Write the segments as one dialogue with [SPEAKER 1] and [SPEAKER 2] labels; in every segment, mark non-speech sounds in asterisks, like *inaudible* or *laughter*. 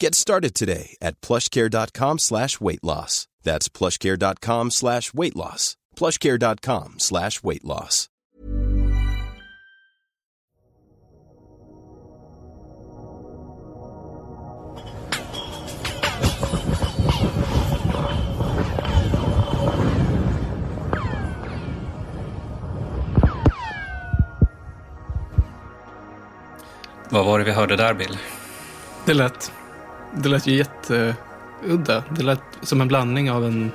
[SPEAKER 1] Get started today at plushcare.com slash weight loss. That's plushcare.com slash weight loss. plushcare.com slash weight loss.
[SPEAKER 2] Vad var det vi hörde där, Bill?
[SPEAKER 3] Det lät, det lät ju jätteudda. Det lät som en blandning av en,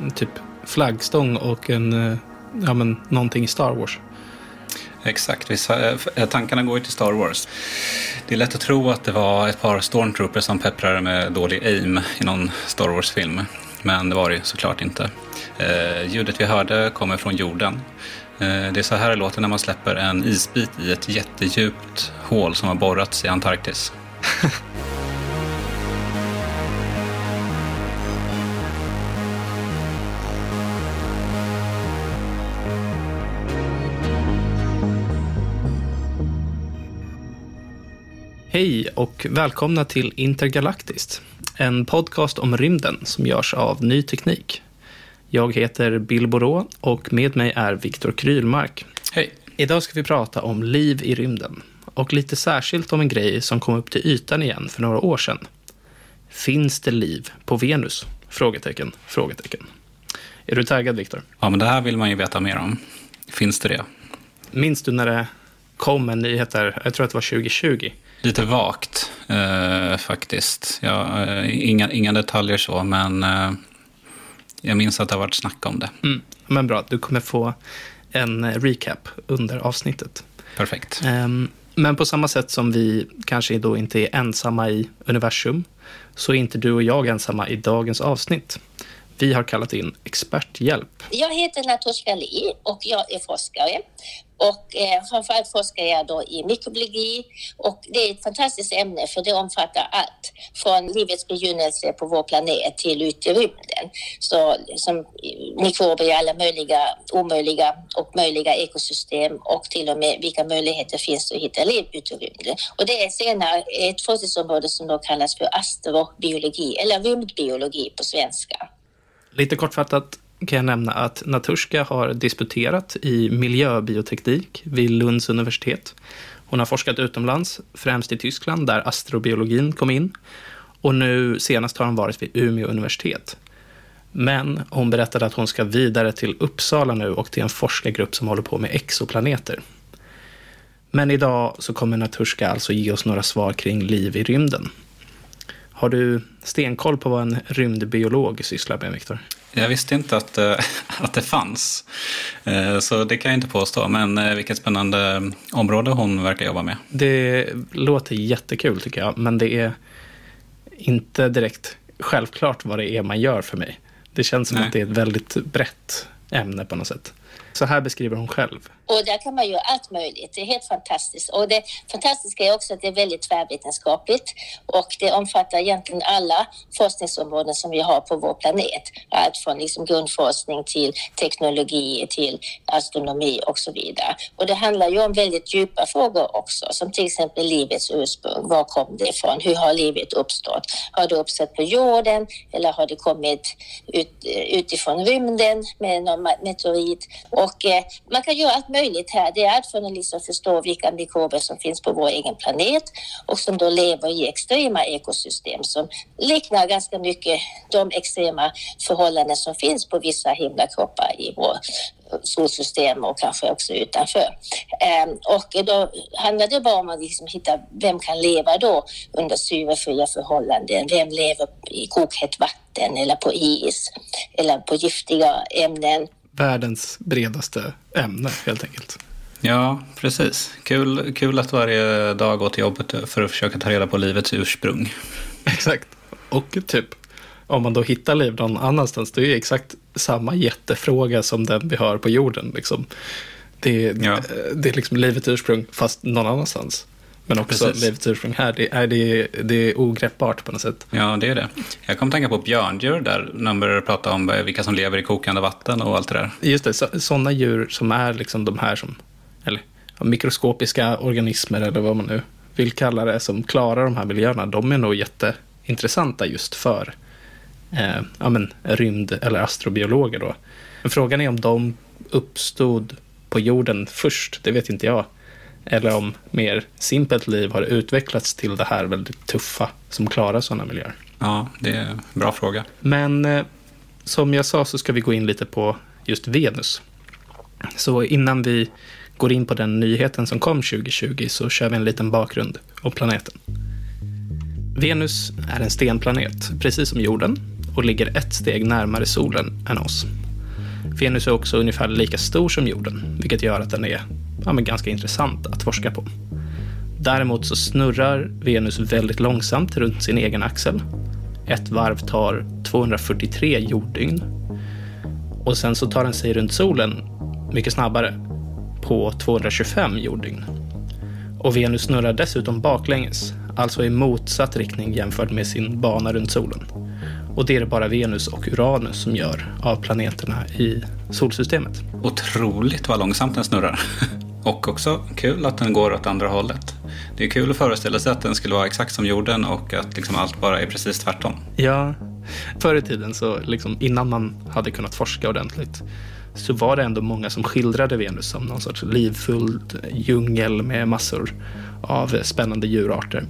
[SPEAKER 3] en typ flaggstång och en, eh, ja men någonting i Star Wars.
[SPEAKER 2] Exakt, eh, eh, tankarna går ju till Star Wars. Det är lätt att tro att det var ett par stormtroopers som pepprade med dålig aim i någon Star Wars-film. Men det var det ju såklart inte. Eh, ljudet vi hörde kommer från jorden. Eh, det är så här det låter när man släpper en isbit i ett jättedjupt hål som har borrats i Antarktis. *laughs*
[SPEAKER 3] och välkomna till Intergalaktiskt. En podcast om rymden som görs av Ny Teknik. Jag heter Bill Borå och med mig är Viktor Krylmark.
[SPEAKER 2] Hej!
[SPEAKER 3] Idag ska vi prata om liv i rymden. Och lite särskilt om en grej som kom upp till ytan igen för några år sedan. Finns det liv på Venus? Frågetecken, frågetecken. Är du taggad, Viktor?
[SPEAKER 2] Ja, men det här vill man ju veta mer om. Finns det det?
[SPEAKER 3] Minns du när det kom en nyhet där, jag tror att det var 2020,
[SPEAKER 2] Lite vagt eh, faktiskt. Ja, eh, inga, inga detaljer så, men eh, jag minns att det har varit snack om det.
[SPEAKER 3] Mm, men bra, du kommer få en eh, recap under avsnittet.
[SPEAKER 2] Perfekt.
[SPEAKER 3] Ehm, Men på samma sätt som vi kanske då inte är ensamma i universum, så är inte du och jag ensamma i dagens avsnitt. Vi har kallat in experthjälp.
[SPEAKER 4] Jag heter Natushka Li och jag är forskare. Och eh, framförallt forskar jag då i mikrobiologi och det är ett fantastiskt ämne för det omfattar allt från livets begynnelse på vår planet till ut i rymden. Så som mikrober i alla möjliga, omöjliga och möjliga ekosystem och till och med vilka möjligheter finns det att hitta liv ute i rymden. Och det är senare ett forskningsområde som då kallas för astrobiologi eller rymdbiologi på svenska.
[SPEAKER 3] Lite kortfattat kan jag nämna att Natushka har disputerat i miljöbioteknik vid Lunds universitet. Hon har forskat utomlands, främst i Tyskland där astrobiologin kom in. Och nu senast har hon varit vid Umeå universitet. Men hon berättade att hon ska vidare till Uppsala nu och till en forskargrupp som håller på med exoplaneter. Men idag så kommer Natushka alltså ge oss några svar kring liv i rymden. Har du stenkoll på vad en rymdbiolog sysslar med, Viktor?
[SPEAKER 2] Jag visste inte att, eh, *laughs* att det fanns, Eh, så det kan jag inte påstå. Men eh, vilket spännande område hon verkar jobba med.
[SPEAKER 3] Det låter jättekul tycker jag, men det är inte direkt självklart vad det är man gör för mig. Det känns som
[SPEAKER 2] Nej.
[SPEAKER 3] att det är ett väldigt brett ämne på något sätt. Så här beskriver hon själv.
[SPEAKER 4] Och där kan man göra allt möjligt. Det är helt fantastiskt. Och det fantastiska är också att det är väldigt tvärvetenskapligt och det omfattar egentligen alla forskningsområden som vi har på vår planet. Allt från liksom grundforskning till teknologi till astronomi och så vidare. Och det handlar ju om väldigt djupa frågor också, som till exempel livets ursprung. Var kom det ifrån? Hur har livet uppstått? Har det uppstått på jorden eller har det kommit ut, utifrån rymden med någon meteorit? Och eh, man kan göra allt möjligt här. Det är allt från att förstå vilka mikrober som finns på vår egen planet och som då lever i extrema ekosystem som liknar ganska mycket de extrema förhållanden som finns på vissa himlakroppar i vår solsystem och kanske också utanför. Ehm, och då handlar det bara om att liksom hitta vem kan leva då under syrefria förhållanden? Vem lever i kokhett vatten eller på is eller på giftiga ämnen?
[SPEAKER 3] Världens bredaste ämne helt enkelt.
[SPEAKER 2] Ja, precis. Kul, kul att varje dag gå till jobbet för att försöka ta reda på livets ursprung. *laughs*
[SPEAKER 3] Exakt. Och typ om man då hittar liv någon annanstans, det är ju exakt samma jättefråga som den vi har på jorden. Liksom. Det, är, ja. det är liksom livets ursprung, fast någon annanstans. Men också Precis. ursprung här, det är, det, det är ogreppbart på något sätt.
[SPEAKER 2] Ja, det är det. Jag kom att tänka på björndjur där, när man började prata om vilka som lever i kokande vatten och allt det där.
[SPEAKER 3] Just det, sådana djur som är liksom de här som, eller mikroskopiska organismer eller vad man nu vill kalla det, som klarar de här miljöerna, de är nog jätteintressanta just för eh, ja, men, rymd eller astrobiologer. Då. Men frågan är om de uppstod på jorden först, det vet inte jag. Eller om mer simpelt liv har utvecklats till det här väldigt tuffa som klarar sådana miljöer.
[SPEAKER 2] Ja, det är en bra fråga.
[SPEAKER 3] Men eh, som jag sa så ska vi gå in lite på just Venus. Så innan vi går in på den nyheten som kom 2020 så kör vi en liten bakgrund om planeten. Venus är en stenplanet, precis som jorden, och ligger ett steg närmare solen än oss. Venus är också ungefär lika stor som jorden, vilket gör att den är ja, ganska intressant att forska på. Däremot så snurrar Venus väldigt långsamt runt sin egen axel. Ett varv tar 243 jorddygn. Och sen så tar den sig runt solen mycket snabbare, på 225 jorddygn. Och Venus snurrar dessutom baklänges, alltså i motsatt riktning jämfört med sin bana runt solen. Och det är det bara Venus och Uranus som gör av planeterna i solsystemet.
[SPEAKER 2] Otroligt vad långsamt den snurrar. *laughs* Och också kul att den går åt andra hållet. Det är kul att föreställa sig att den skulle vara exakt som jorden och att liksom allt bara är precis tvärtom.
[SPEAKER 3] Ja, förr i tiden, så liksom innan man hade kunnat forska ordentligt, så var det ändå många som skildrade Venus som någon sorts livfull djungel med massor av spännande djurarter.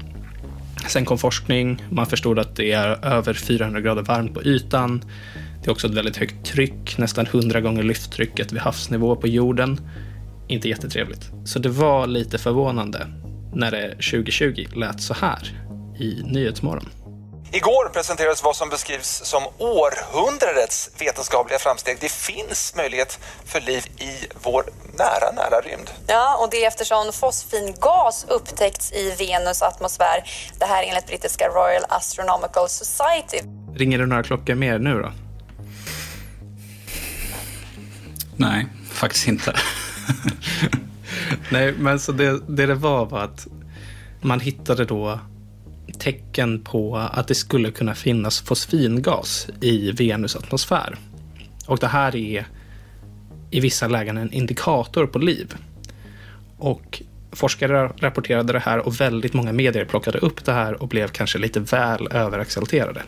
[SPEAKER 3] Sen kom forskning, man förstod att det är över 400 grader varmt på ytan. Det är också ett väldigt högt tryck, nästan 100 gånger lyfttrycket vid havsnivå på jorden. Inte jättetrevligt. Så det var lite förvånande när det 2020 lät så här i Nyhetsmorgon.
[SPEAKER 5] Igår presenterades vad som beskrivs som århundradets vetenskapliga framsteg. Det finns möjlighet för liv i vår nära, nära rymd.
[SPEAKER 6] Ja, och det är eftersom fosfingas upptäckts i Venus atmosfär. Det här enligt brittiska Royal Astronomical Society.
[SPEAKER 3] Ringer det några klockor mer nu då?
[SPEAKER 2] Nej, faktiskt inte. *laughs*
[SPEAKER 3] Nej, men så det, det det var var att man hittade då tecken på att det skulle kunna finnas fosfingas i Venus atmosfär. Och det här är i vissa lägen en indikator på liv. Och forskare rapporterade det här och väldigt många medier plockade upp det här och blev kanske lite väl överexalterade.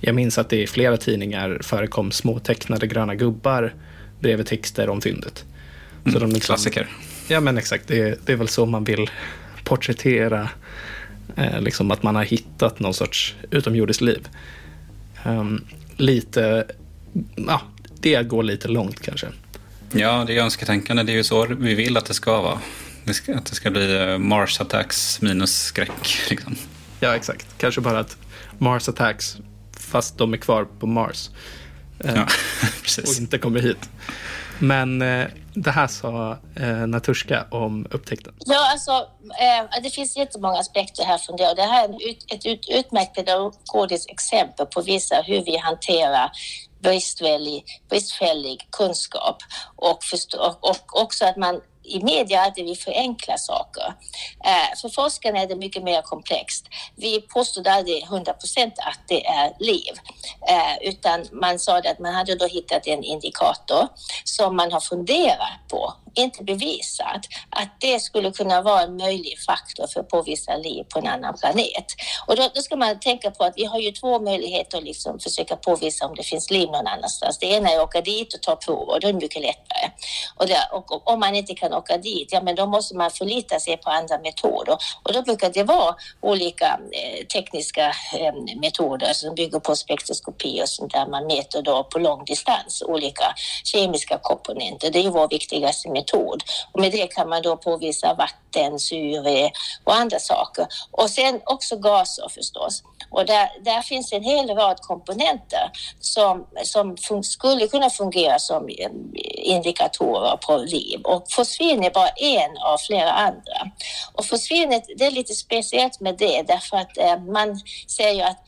[SPEAKER 3] Jag minns att det i flera tidningar förekom små tecknade gröna gubbar bredvid texter om fyndet.
[SPEAKER 2] Så mm, de liksom, klassiker.
[SPEAKER 3] Ja, men exakt. Det, det är väl så man vill porträttera Eh, liksom att man har hittat någon sorts utomjordiskt liv. Um, lite, ja, det går lite långt kanske.
[SPEAKER 2] Ja, det är önsketänkande. Det är ju så vi vill att det ska vara. Det ska, att det ska bli eh, Mars Attacks minus skräck. *laughs* Liksom.
[SPEAKER 3] Ja, exakt. Kanske bara att Mars Attacks, fast de är kvar på Mars.
[SPEAKER 2] Ja, *laughs* precis.
[SPEAKER 3] Och inte kommer hit. Men eh, det här sa eh, Naturska om upptäckten.
[SPEAKER 4] Ja, alltså, eh, det finns jättemånga aspekter här från det. Och det här är ett ut, utmärkt pedagogiskt exempel på vissa hur vi hanterar bristfällig, bristfällig kunskap och, förstå, och också att man i media alltid vill förenkla saker. Eh, för forskarna är det mycket mer komplext. Vi påstod aldrig 100 procent att det är liv, eh, utan man sa att man hade då hittat en indikator som man har funderat på inte bevisat att det skulle kunna vara en möjlig faktor för att påvisa liv på en annan planet. Och då, då ska man tänka på att vi har ju två möjligheter att liksom försöka påvisa om det finns liv någon annanstans. Det ena är att åka dit och ta prover, då är det mycket lättare. Och, det, och, och om man inte kan åka dit, ja men då måste man förlita sig på andra metoder. Och då brukar det vara olika eh, tekniska eh, metoder som bygger på spektroskopi och sånt där man mäter då på lång distans olika kemiska komponenter. Det är ju vår viktigaste metod metod. Och med det kan man då påvisa vatten, syre och andra saker. Och sen också gaser förstås. Och där, där finns en hel rad komponenter som, som skulle kunna fungera som eh, indikatorer på liv. Och fosfin är bara en av flera andra. Och fosfinet, det är lite speciellt med det därför att eh, man säger att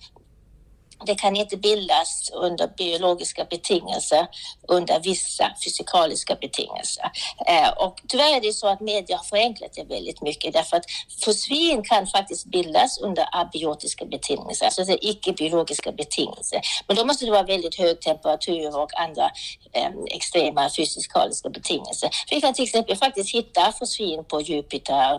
[SPEAKER 4] det kan inte bildas under biologiska betingelser under vissa fysikaliska betingelser. Eh, och tyvärr är det så att media har förenklat det väldigt mycket därför att fosfin kan faktiskt bildas under abiotiska betingelser, alltså icke-biologiska betingelser. Men då måste det vara väldigt hög temperatur och andra eh, extrema fysikaliska betingelser. Vi kan till exempel faktiskt hitta fosfin på Jupiter,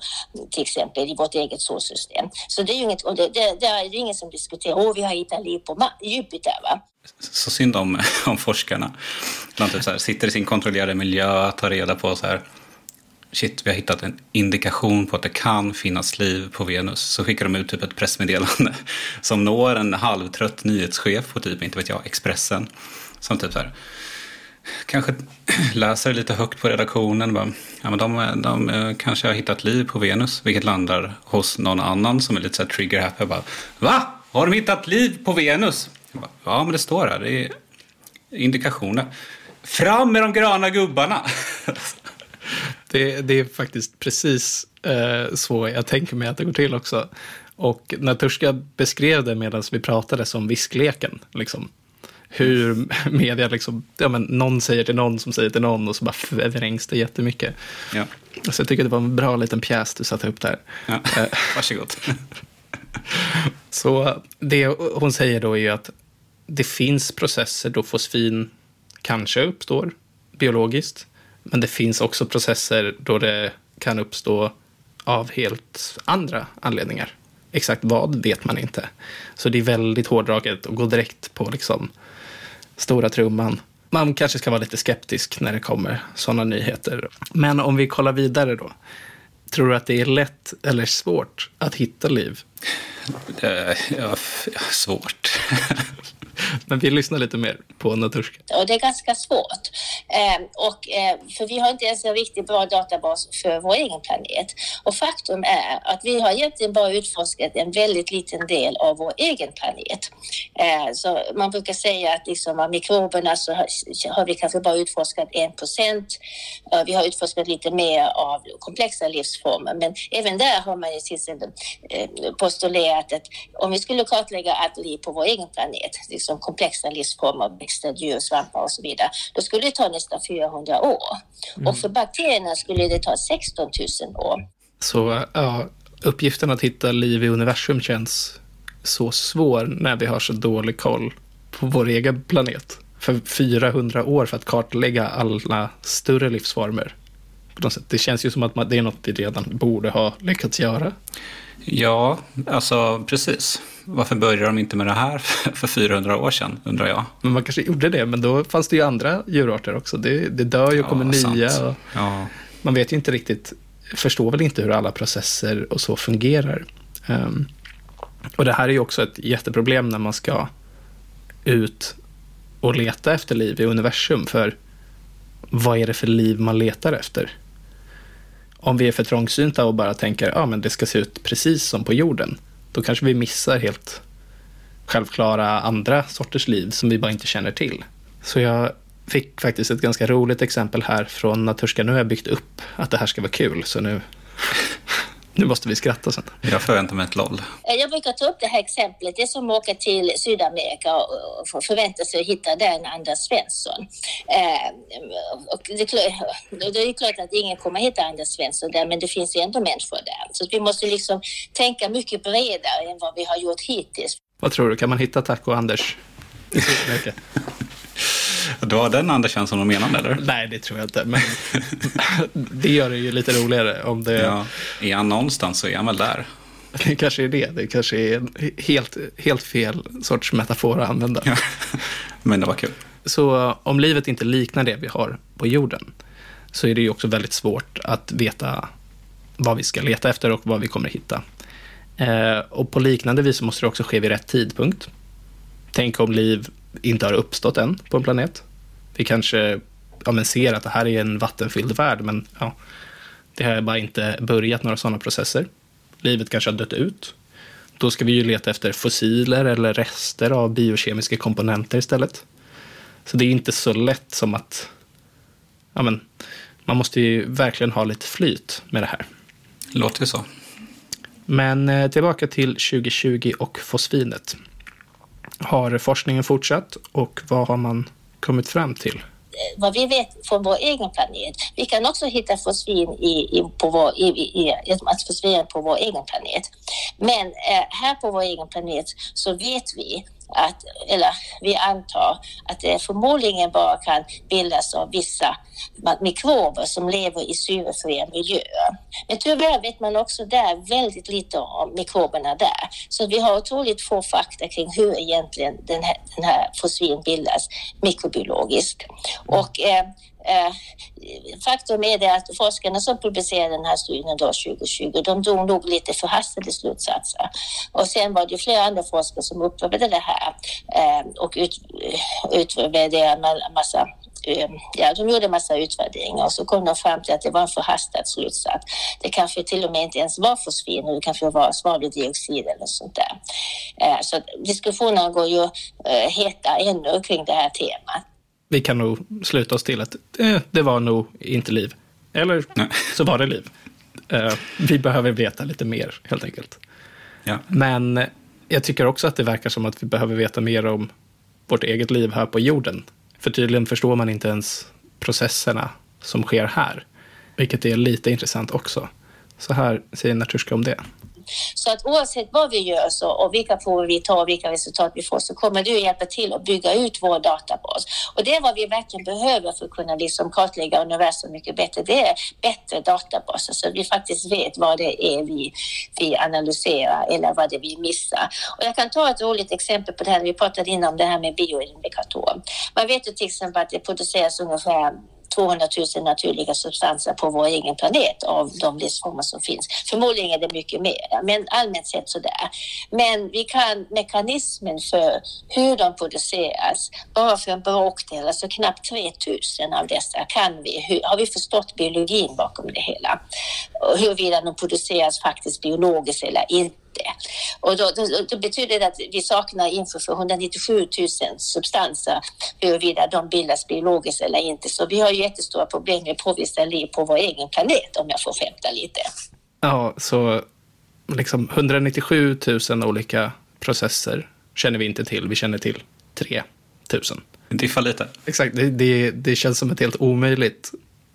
[SPEAKER 4] till exempel i vårt eget solsystem. Så det är ju inget, och det, det, det är ingen som diskuterar, åh, vi har hittat liv på Jupiter. Va?
[SPEAKER 2] Så synd om, *laughs* om forskarna. De typ så här, sitter i sin kontrollerade miljö, tar reda på så här, shit, vi har hittat en indikation på att det kan finnas liv på Venus. Så skickar de ut typ ett pressmeddelande *laughs* som når en halvtrött nyhetschef på typ, inte vet jag, Expressen. Som typ så här, kanske *clears throat* läser lite högt på redaktionen. Bara, ja, men de, de, de kanske har hittat liv på Venus, vilket landar hos någon annan som är lite så här trigger happy. Bara, Va? Har de hittat liv på Venus? Bara, ja, men det står här. Det är indikationer. Fram med de gröna gubbarna! *laughs*
[SPEAKER 3] det, det, är faktiskt precis eh, så jag tänker mig att det går till också. Och Natushka beskrev det medan vi pratade som viskleken. Liksom. Hur media, liksom, ja, men någon säger till någon som säger till någon och så bara förvrängs det jättemycket. Ja. Så jag tycker det var en bra liten pjäs du satte upp där.
[SPEAKER 2] Ja. Eh, Varsågod. *laughs* *laughs*
[SPEAKER 3] Så det hon säger då är ju att det finns processer då fosfin kanske uppstår biologiskt. Men det finns också processer då det kan uppstå av helt andra anledningar. Exakt vad vet man inte. Så det är väldigt hårdraget att gå direkt på liksom stora trumman. Man kanske ska vara lite skeptisk när det kommer sådana nyheter. Men om vi kollar vidare då. Tror du att det är lätt eller svårt att hitta liv?
[SPEAKER 2] Eh, ja, svårt. *laughs* *laughs*
[SPEAKER 3] Men vi lyssnar lite mer på Naturska.
[SPEAKER 4] Och det är ganska svårt. Eh, och, eh, för vi har inte ens en riktigt bra databas för vår egen planet. Och faktum är att vi har egentligen bara utforskat en väldigt liten del av vår egen planet. Eh, så man brukar säga att liksom av mikroberna så har, har vi kanske bara utforskat en procent. Vi har utforskat lite mer av komplexa livsformer, men även där har man ju till eh, postulerat att om vi skulle kartlägga allt liv på vår egen planet, liksom komplexa livsformer, växter, djur, svampar och så vidare, då skulle det ta nästan 400 år. Mm. Och för bakterierna skulle det ta 16 000 år.
[SPEAKER 3] Så ja, uppgiften att hitta liv i universum känns så svår när vi har så dålig koll på vår egen planet. För 400 år för att kartlägga alla större livsformer. Det känns ju som att det är något vi redan borde ha lyckats göra.
[SPEAKER 2] Ja, alltså precis. Varför började de inte med det här *laughs* för 400 år sedan, undrar jag.
[SPEAKER 3] Men man kanske gjorde det, men då fanns det ju andra djurarter också. Det, det dör ju och kommer nya. Och ja. Man vet ju inte riktigt, förstår väl inte hur alla processer och så fungerar. Um, och det här är ju också ett jätteproblem när man ska ut och leta efter liv i universum. För vad är det för liv man letar efter? Om vi är för trångsynta och bara tänker att ja, det ska se ut precis som på jorden, då kanske vi missar helt självklara andra sorters liv som vi bara inte känner till. Så jag fick faktiskt ett ganska roligt exempel här från Naturska. Nu har jag byggt upp att det här ska vara kul, så nu nu måste vi skratta sen.
[SPEAKER 2] Jag förväntar mig ett LOL.
[SPEAKER 4] Eh, Jag brukar ta upp det här exemplet. Det är som att åka till Sydamerika och förvänta sig att hitta där en Anders Svensson. Eh, och det, är klart, att ingen kommer hitta Anders Svensson där, men det finns ju ändå människor där. Så vi måste liksom tänka mycket bredare än vad vi har gjort hittills.
[SPEAKER 3] Vad tror du, kan man hitta Taco Anders *laughs* i Sydamerika?
[SPEAKER 2] Det var den Anders Svensson de menade, eller?
[SPEAKER 3] Nej, det tror jag inte. Men *laughs* det gör det ju lite roligare om det...
[SPEAKER 2] Ja. Är han någonstans så är han väl där. *laughs*
[SPEAKER 3] Det kanske är det. Det kanske är helt, helt fel sorts metafor att använda.
[SPEAKER 2] Ja. *laughs* Men det var kul.
[SPEAKER 3] Så om livet inte liknar det vi har på jorden så är det ju också väldigt svårt att veta vad vi ska leta efter och vad vi kommer hitta. Eh, och på liknande vis måste det också ske vid rätt tidpunkt. Tänk om liv inte har uppstått än på en planet. Vi kanske ja, men ser att det här är en vattenfylld värld, men ja, det har bara inte börjat några sådana processer. Livet kanske har dött ut. Då ska vi ju leta efter fossiler eller rester av biokemiska komponenter istället. Så det är inte så lätt som att... Ja, men, man måste ju verkligen ha lite flyt med det här.
[SPEAKER 2] Låter ju så.
[SPEAKER 3] Men eh, tillbaka till 2020 och fosfinet. Har forskningen fortsatt och vad har man kommit fram till?
[SPEAKER 4] vad vi vet från vår egen planet. Vi kan också hitta fosfin i, i, på vår, i, i, i, på vår egen planet. Men eh, här på vår egen planet så vet vi att, eller vi antar att det förmodligen bara kan bildas av vissa mikrober som lever i syrefria miljöer. Men tyvärr vet man också där väldigt lite om mikroberna där. Så vi har otroligt få fakta kring hur egentligen den här, den här fosfin bildas mikrobiologiskt. Och eh, Eh, faktum är det att forskarna som publicerade den här studien då 2020, de drog nog lite förhastade slutsatser. Och sen var det flera andra forskare som upplevde det här eh, och ut, utvärderade en massa eh, Ja, de gjorde en massa utvärderingar och så kom de fram till att det var en förhastad slutsats. Det kanske till och med inte ens var fosfin, det kanske var svaveldioxid eller sånt där. Eh, så diskussionerna går ju heta ännu kring det här temat
[SPEAKER 3] vi kan nog sluta oss till att eh, det var nog inte liv. Eller Nej. så var det liv. Eh, vi behöver veta lite mer, helt enkelt.
[SPEAKER 2] Ja.
[SPEAKER 3] Men jag tycker också att det verkar som att vi behöver veta mer om vårt eget liv här på jorden. För tydligen förstår man inte ens processerna som sker här. Vilket är lite intressant också. Så här säger Natushka om det.
[SPEAKER 4] Så att oavsett vad vi gör så, och vilka prover vi tar och vilka resultat vi får så kommer du hjälpa till att bygga ut vår databas. Och det är vad vi verkligen behöver för att kunna liksom kartlägga universum mycket bättre. Det är bättre databaser så vi faktiskt vet vad det är vi, vi analyserar eller vad det är vi missar. Och jag kan ta ett roligt exempel på det här. Vi pratade innan om det här med bioindikatorer. Man vet ju till exempel att det produceras ungefär 200 000 naturliga substanser på vår egen planet av de livsformer som finns. Förmodligen är det mycket mer, men allmänt sett så där. Men vi kan mekanismen för hur de produceras, bara för en bråkdel, alltså knappt 3 000 av dessa kan vi, hur, har vi förstått biologin bakom det hela. Huruvida de produceras faktiskt biologiskt eller inte och då, då, då, betyder det att vi saknar info för 197 000 substanser huruvida de bildas biologiskt eller inte. Så vi har jättestora problem med påvisa liv på vår egen planet om jag får skämta lite.
[SPEAKER 3] Ja, så liksom 197 000 olika processer känner vi inte till. Vi känner till 3 000.
[SPEAKER 2] Diffar lite.
[SPEAKER 3] Exakt, det, det, det känns som ett helt omöjligt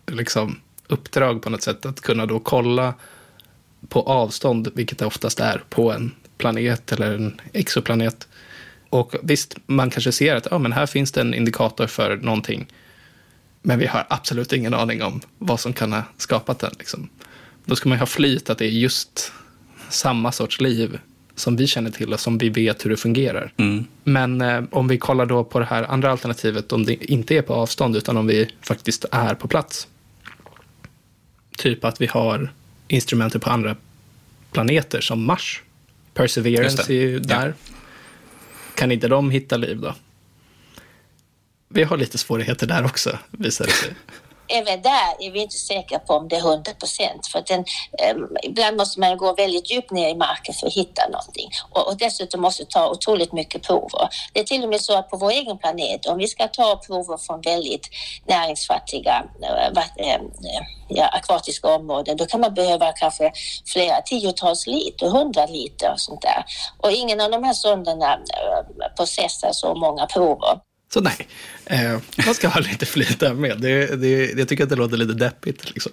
[SPEAKER 3] liksom, uppdrag på något sätt att kunna då kolla på avstånd, vilket det oftast är, på en planet eller en exoplanet. Och visst, man kanske ser att ja, men här finns det en indikator för någonting. Men vi har absolut ingen aning om vad som kan ha skapat den. Liksom. Då ska man ha flyt att det är just samma sorts liv som vi känner till och som vi vet hur det fungerar.
[SPEAKER 2] Mm.
[SPEAKER 3] Men eh, om vi kollar då på det här andra alternativet, om det inte är på avstånd utan om vi faktiskt är på plats. Typ att vi har instrumenter på andra planeter som Mars. Perseverance är ju där. Ja. Kan inte de hitta liv då? Vi har lite svårigheter där också, visar det sig. *laughs*
[SPEAKER 4] även där är vi inte säkra på om det är 100 procent. För att den, eh, ibland måste man gå väldigt djupt ner i marken för att hitta någonting. Och, och dessutom måste ta otroligt mycket prover. Det är till och med så att på vår egen planet, om vi ska ta prover från väldigt näringsfattiga eh, eh, ja, akvatiska områden, då kan man behöva kanske flera tiotals liter, hundra liter och sånt där. Och ingen av de här sonderna processar så många prover.
[SPEAKER 3] Så nej, eh, man ska ha *laughs* lite flit där med. Det, det, jag tycker att det låter lite deppigt. Liksom.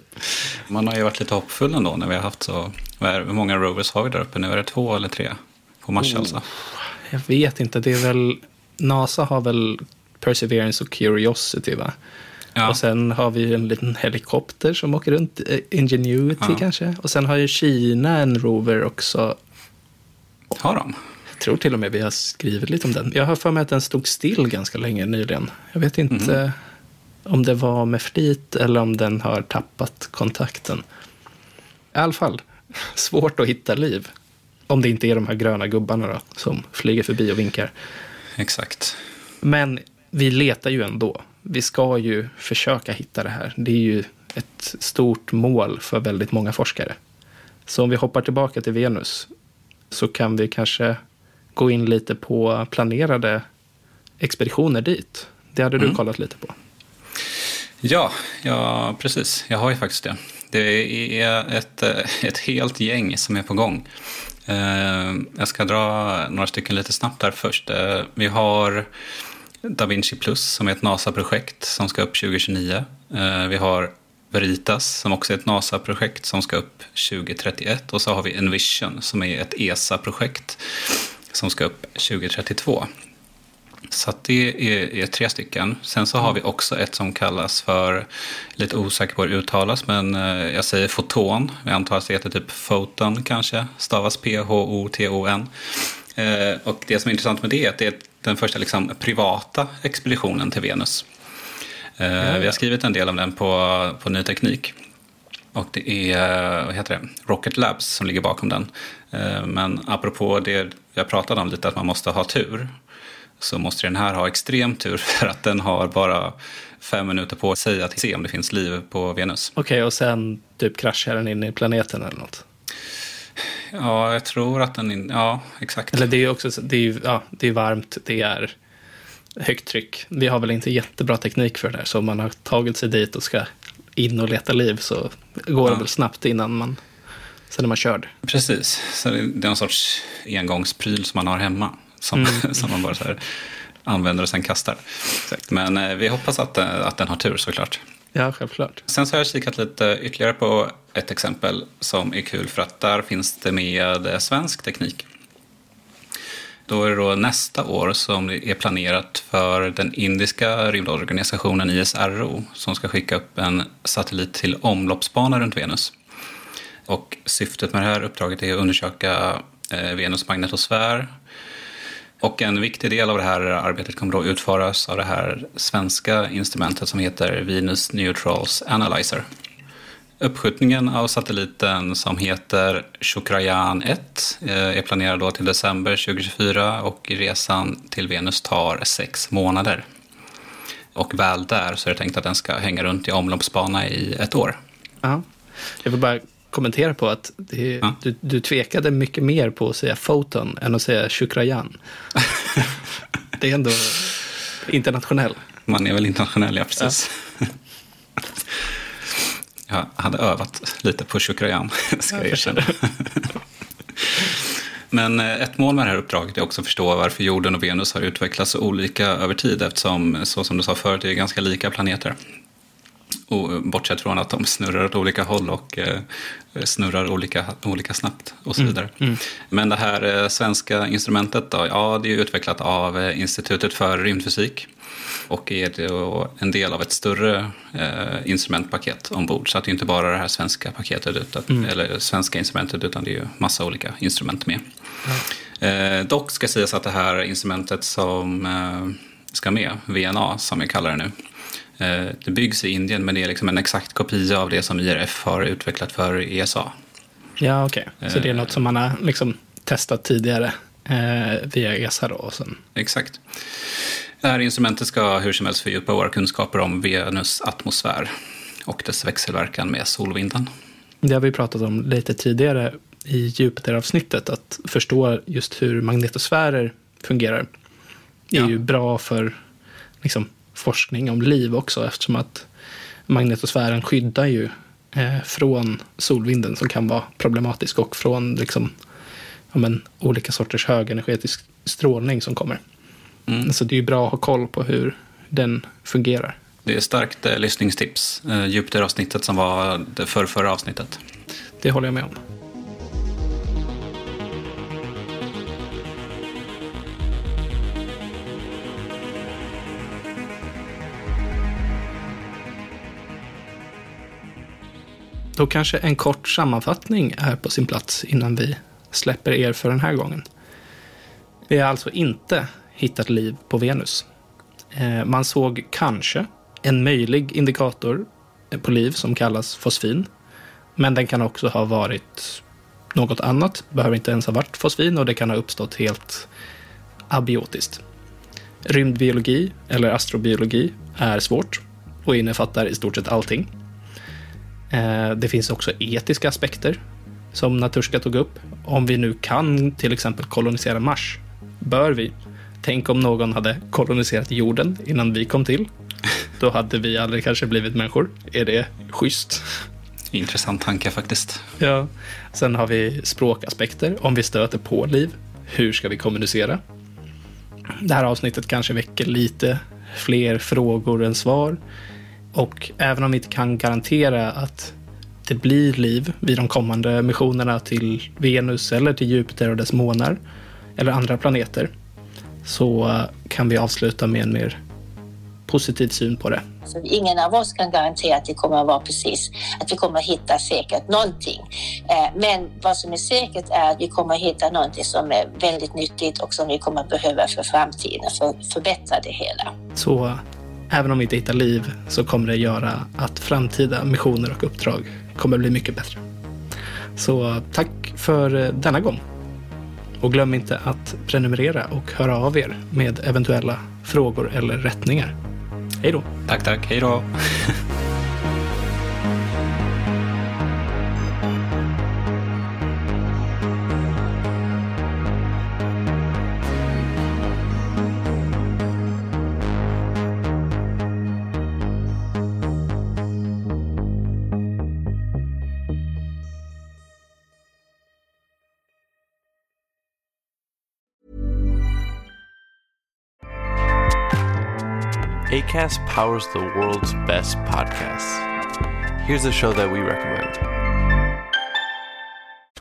[SPEAKER 2] Man har ju varit lite hoppfull ändå när vi har haft så... Hur många rovers har vi där uppe nu? Är det två eller tre? På Mars oh, alltså?
[SPEAKER 3] Jag vet inte. Det är väl... NASA har väl Perseverance och Curiosity va? Ja. Och sen har vi en liten helikopter som åker runt, eh, Ingenuity ja. kanske. Och sen har ju Kina en rover också.
[SPEAKER 2] Har de?
[SPEAKER 3] Jag tror till och med vi har skrivit lite om den. Jag har för mig att den stod still ganska länge nyligen. Jag vet inte mm. om det var med flit eller om den har tappat kontakten. I alla fall, *laughs* svårt att hitta liv. Om det inte är de här gröna gubbarna då, som flyger förbi och vinkar.
[SPEAKER 2] Exakt.
[SPEAKER 3] Men vi letar ju ändå. Vi ska ju försöka hitta det här. Det är ju ett stort mål för väldigt många forskare. Så om vi hoppar tillbaka till Venus så kan vi kanske gå in lite på planerade expeditioner dit. Det hade mm. du kollat lite på.
[SPEAKER 2] Ja, ja, precis. Jag har ju faktiskt det. Det är ett, ett helt gäng som är på gång. Eh, jag ska dra några stycken lite snabbt där först. Eh, vi har Da Vinci Plus som är ett NASA-projekt som ska upp 2029. Eh, vi har Veritas som också är ett NASA-projekt som ska upp 2031. Och så har vi Envision som är ett ESA-projekt som ska upp 2032. Så det är, är, tre stycken. Sen så har vi också ett som kallas för, lite osäker på hur det uttalas, men eh, jag säger foton. Jag antar att det heter typ Photon kanske, stavas P-H-O-T-O-N. Eh, och det som är intressant med det är att det är den första liksom, privata expeditionen till Venus. Eh, vi har skrivit en del om den på, på Ny Teknik. Och det är vad heter det? Rocket Labs som ligger bakom den. Men apropå det jag pratade om lite, att man måste ha tur så måste den här ha extrem tur *laughs* för att den har bara fem minuter på sig att se om det finns liv på Venus.
[SPEAKER 3] Okej, okay, och sen typ kraschar den in i planeten eller något?
[SPEAKER 2] Ja, jag tror att den... In, ja, exakt.
[SPEAKER 3] Eller det är också det är, ja, det är varmt, det är högt tryck. Vi har väl inte jättebra teknik för det där, så om man har tagit sig dit och ska in och leta liv så går ja. det väl snabbt innan man... Sen är man körd.
[SPEAKER 2] Precis, så det är någon sorts engångspryl som man har hemma som, mm. *laughs* som man bara så här använder och sen kastar. Exakt. Men eh, vi hoppas att, eh, att den har tur såklart.
[SPEAKER 3] Ja, självklart.
[SPEAKER 2] Sen så har jag kikat lite ytterligare på ett exempel som är kul för att där finns det med eh, svensk teknik. Då är det då nästa år som är planerat för den indiska rymdorganisationen ISRO som ska skicka upp en satellit till omloppsbana runt Venus. Och syftet med det här uppdraget är att undersöka eh, Venus magnetosfär, och en viktig del av det här arbetet kommer då utföras av det här svenska instrumentet som heter Venus Neutrals Analyzer. Uppskjutningen av satelliten som heter Shukrayan 1 eh, är planerad då till december 2024 och resan till Venus tar sex månader. Och väl där så är det tänkt att den ska hänga runt i omloppsbana i ett år.
[SPEAKER 3] Ja. Jag vill bara kommentera på att det, ja. du, du tvekade mycket mer på att säga foton än att säga shukrayan. *laughs* det är ändå internationell.
[SPEAKER 2] Man är väl internationell, ja precis. Ja. Jag hade övat lite på shukrayan, *laughs* ska jag erkänna. *laughs* Men eh, ett mål med det här uppdraget är också att förstå varför jorden och Venus har utvecklats så olika över tid eftersom, så som du sa förut, det är ganska lika planeter. Och bortsett från att de snurrar åt olika håll och eh, snurrar olika, olika snabbt och så mm, vidare. Mm, mm. Men det här eh, svenska instrumentet då, ja det är utvecklat av eh, Institutet för rymdfysik och är en del av ett större eh, instrumentpaket ombord. Så att det är inte bara det här svenska paketet, utan, mm. eller svenska instrumentet, utan det är ju massa olika instrument med. Eh, dock ska sägas att det här instrumentet som eh, ska med, VNA som vi kallar det nu, Eh, det byggs i Indien men det är liksom en exakt kopia av det som IRF har utvecklat för ESA.
[SPEAKER 3] Ja, okej. Okay. Så det är något som man har liksom testat tidigare eh, via ESA då? Och sen...
[SPEAKER 2] Exakt. Det här instrumentet ska hur som helst fördjupa våra kunskaper om Venus atmosfär. och dess växelverkan med solvinden.
[SPEAKER 3] Det har vi pratat om lite tidigare i Jupiter-avsnittet, att förstå just hur magnetosfärer fungerar. Det är
[SPEAKER 2] Ja.
[SPEAKER 3] ju bra för liksom, forskning om liv också, eftersom att magnetosfären skyddar ju eh, från solvinden som kan vara problematisk och från liksom, ja, men, olika sorters högenergetisk strålning som kommer. Så det är ju bra att ha koll på hur den fungerar.
[SPEAKER 2] Det är starkt eh, lyssningstips. Eh, Jupiter-avsnittet som var det förrförra avsnittet.
[SPEAKER 3] Det håller jag med om. Då kanske en kort sammanfattning är på sin plats innan vi släpper er för den här gången. Vi har alltså inte hittat liv på Venus. Eh, man såg kanske en möjlig indikator på liv som kallas fosfin. Men den kan också ha varit något annat. Behöver inte ens ha varit fosfin och det kan ha uppstått helt abiotiskt. Rymdbiologi eller astrobiologi är svårt och innefattar i stort sett allting. Eh, Det finns också etiska aspekter som Naturska tog upp. Om vi nu kan till exempel kolonisera Mars, bör vi? Tänk om någon hade koloniserat jorden innan vi kom till. Då hade vi aldrig kanske blivit människor. Är det schysst?
[SPEAKER 2] Intressant tanke faktiskt.
[SPEAKER 3] Ja. Sen har vi språkaspekter. Om vi stöter på liv, hur ska vi kommunicera? Det här avsnittet kanske väcker lite fler frågor än svar. Och även om vi inte kan garantera att det blir liv vid de kommande missionerna till Venus eller till Jupiter och dess månar eller andra planeter så kan vi avsluta med en mer positiv syn på det.
[SPEAKER 4] Så ingen av oss kan garantera att det kommer att vara precis, att vi kommer att hitta säkert någonting. Eh, Men vad som är säkert är att vi kommer att hitta någonting som är väldigt nyttigt och som vi kommer att behöva för framtiden för att förbättra det hela.
[SPEAKER 3] Så även om vi inte hittar liv så kommer det göra att framtida missioner och uppdrag kommer bli mycket bättre. Så tack för eh, denna gång. Och glöm inte att prenumerera och höra av er med eventuella frågor eller rättningar. Hej då!
[SPEAKER 2] Tack, tack. Hej då. *laughs*
[SPEAKER 7] ACAST powers the world's best podcasts. Here's a show that we recommend.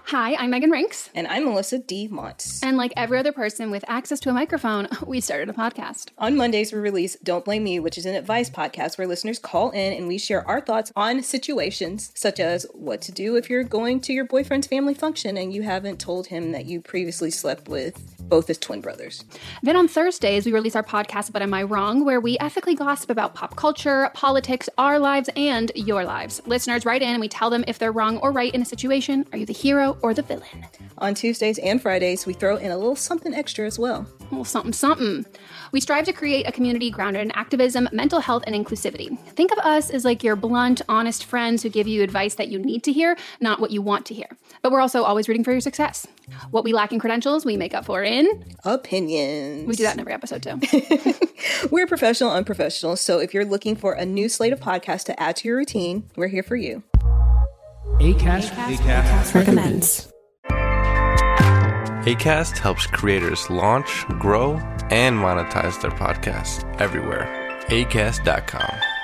[SPEAKER 8] Hi, I'm Megan Rinks.
[SPEAKER 9] And I'm Melissa D. Montz.
[SPEAKER 8] And like every other person with access to a microphone, *laughs* we started a podcast.
[SPEAKER 9] On Mondays, we release Don't Blame Me, which is an advice podcast where listeners call in and we share our thoughts on situations such as what to do if you're going to your boyfriend's family function and you haven't told him that you previously slept with both as twin brothers.
[SPEAKER 8] Then on Thursdays, we release our podcast, But Am I Wrong, where we ethically gossip about pop culture, politics, our lives, and your lives. Listeners write in and we tell them if they're wrong or right in a situation. Are you the hero or the villain?
[SPEAKER 9] On Tuesdays and Fridays, we throw in a little something extra as well.
[SPEAKER 8] Well, something, something. We strive to create a community grounded in activism, mental health, and inclusivity. Think of us as like your blunt, honest friends who give you advice that you need to hear, not what you want to hear. But we're also always rooting for your success. What we lack in credentials, we make up for in
[SPEAKER 9] Opinions.
[SPEAKER 8] We do that in every episode too. *laughs*
[SPEAKER 9] We're professional, and unprofessional. So if you're looking for a new slate of podcasts to add to your routine, we're here for you.
[SPEAKER 10] ACAST, ACAST,
[SPEAKER 7] recommends. ACAST helps creators launch, grow, and monetize their podcasts everywhere. ACAST.com.